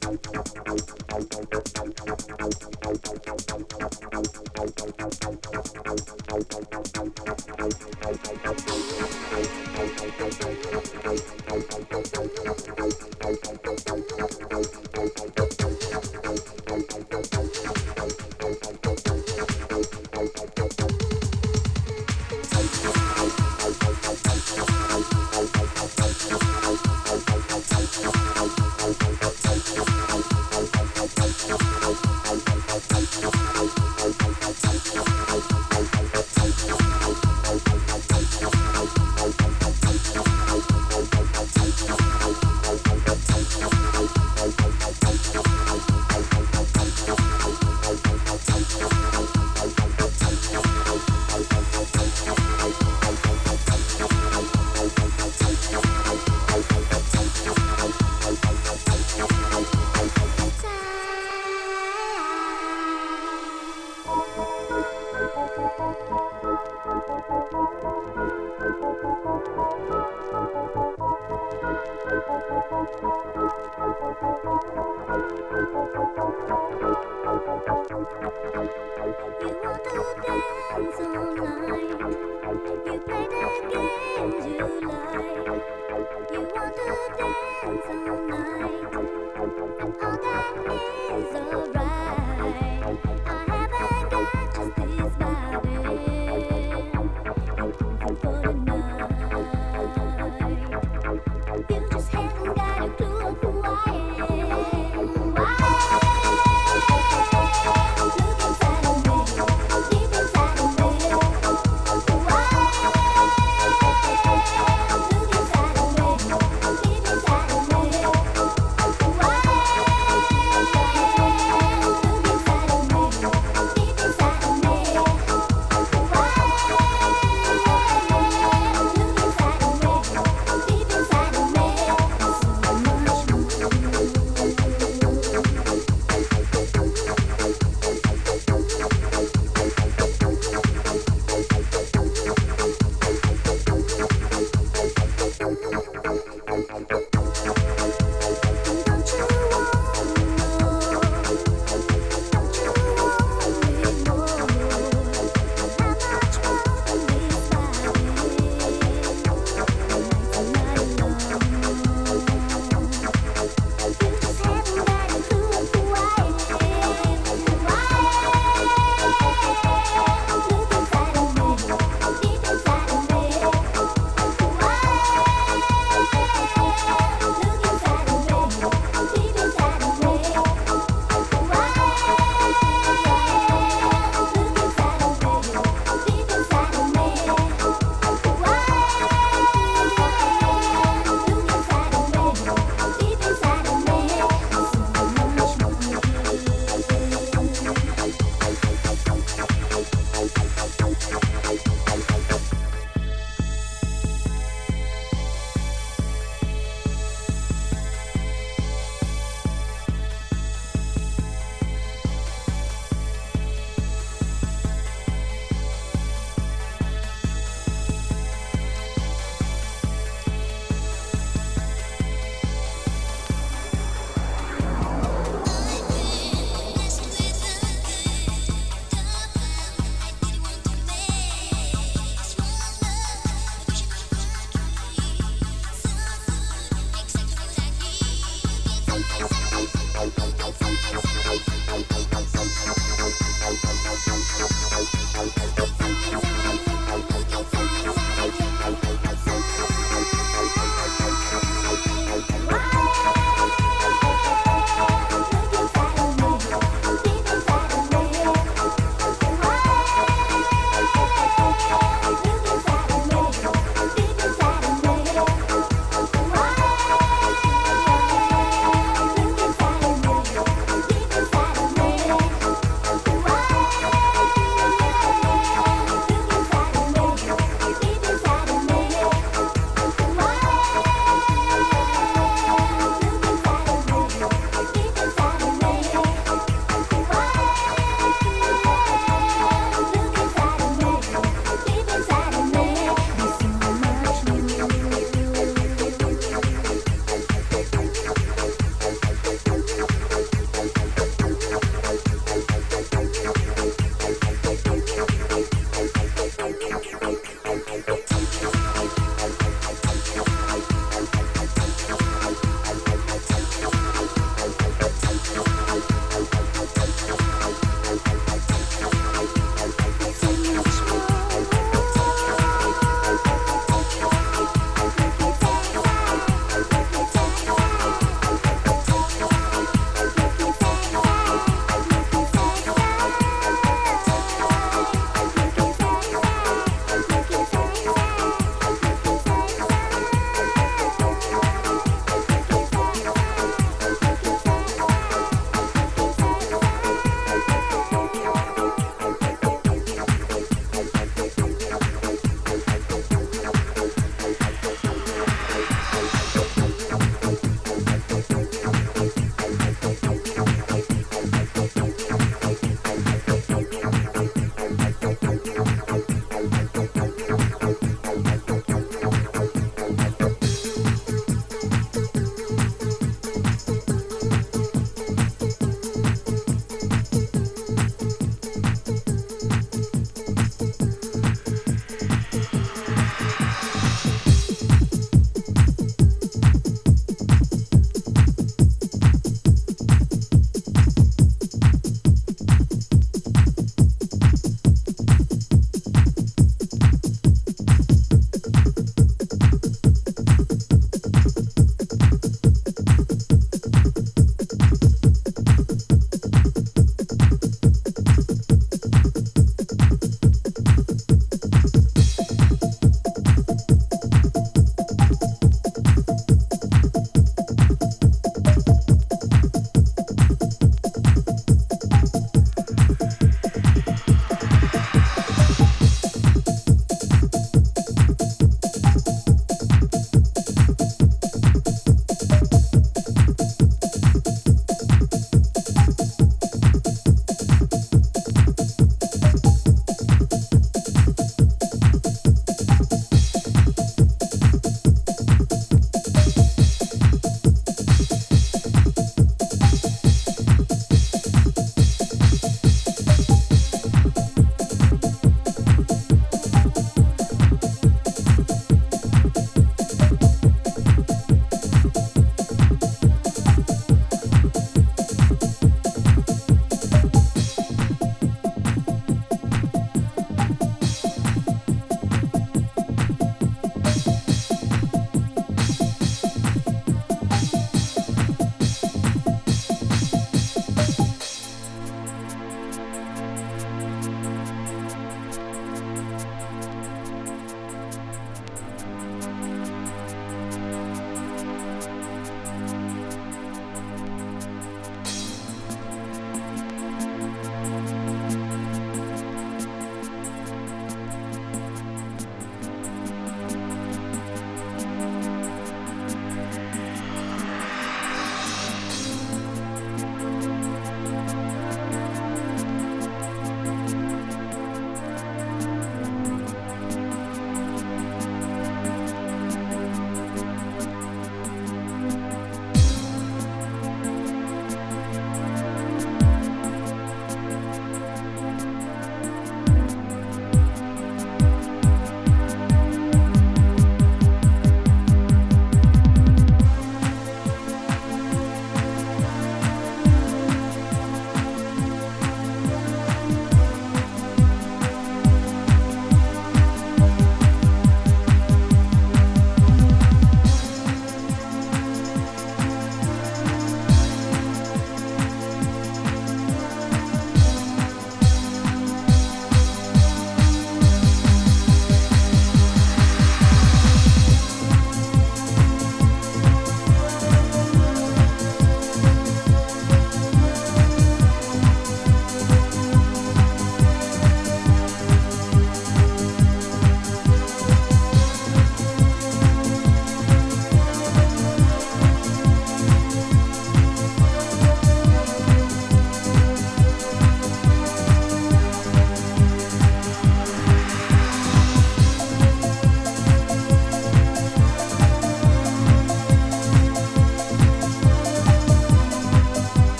Thank you.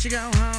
She go home.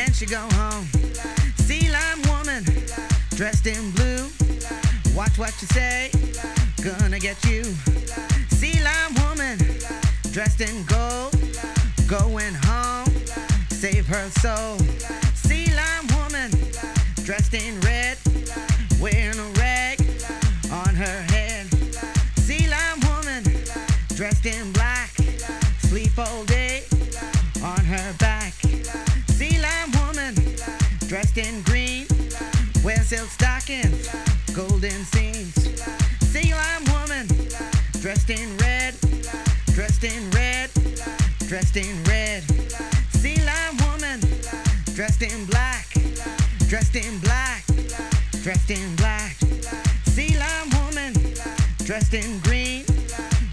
Then she go home. Sea lime woman, dressed in blue, watch what you say, gonna get you. Sea lime woman, dressed in gold, going home, save her soul. Sea lime woman, dressed in red, wearing a rag on her head. Sea lime woman, dressed in black, sleep all day golden seams. Sea lime woman, dressed in red, dressed in red, dressed in red. Sea lime woman, dressed in black, dressed in black, dressed in black. Sea lime woman, dressed in green,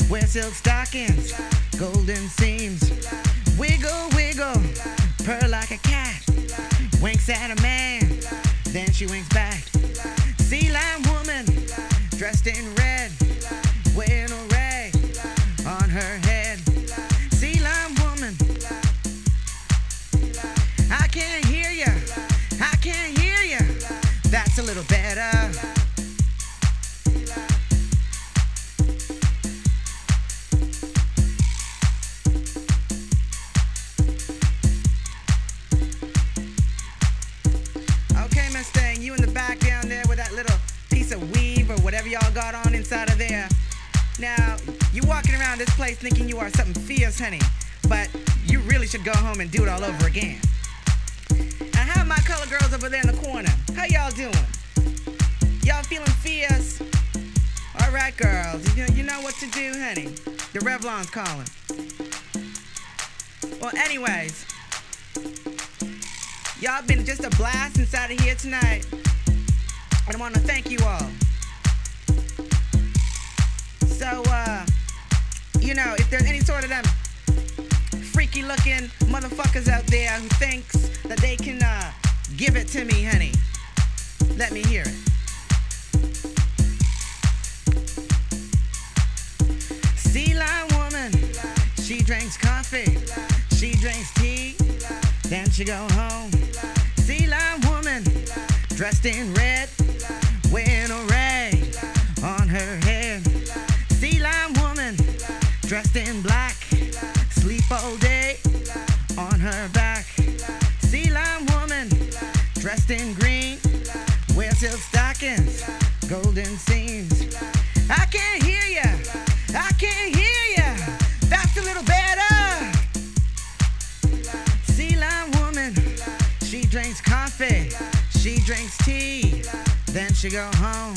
wear silk stockings, golden seams. Wiggle, wiggle, purr like a cat, winks at a man, then she winks back. Sea lime dressed in red, wearing a rag on her head. Sea lime woman, I can't hear ya, I can't hear ya. That's a little better. Around this place thinking you are something fierce, honey, but you really should go home and do it all over again. And how my color girls over there in the corner? How y'all doing? Y'all feeling fierce? All right, girls, you know, you know what to do, honey. The Revlon's calling. Well, anyways, Y'all been just a blast inside of here tonight. And I want to thank you all. So, uh, you know, if there's any sort of them freaky looking motherfuckers out there who thinks that they can uh, give it to me, honey, let me hear it. Sea lime woman, she drinks coffee, she drinks tea, then she go home. Sea lime woman, dressed in red, dressed in black, sleep all day on her back. Sea lime woman, dressed in green, wear silk stockings, golden seams. I can't hear ya, I can't hear ya. That's a little better. Sea lime woman, she drinks coffee, she drinks tea, then she go home.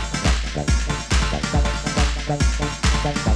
Thank you.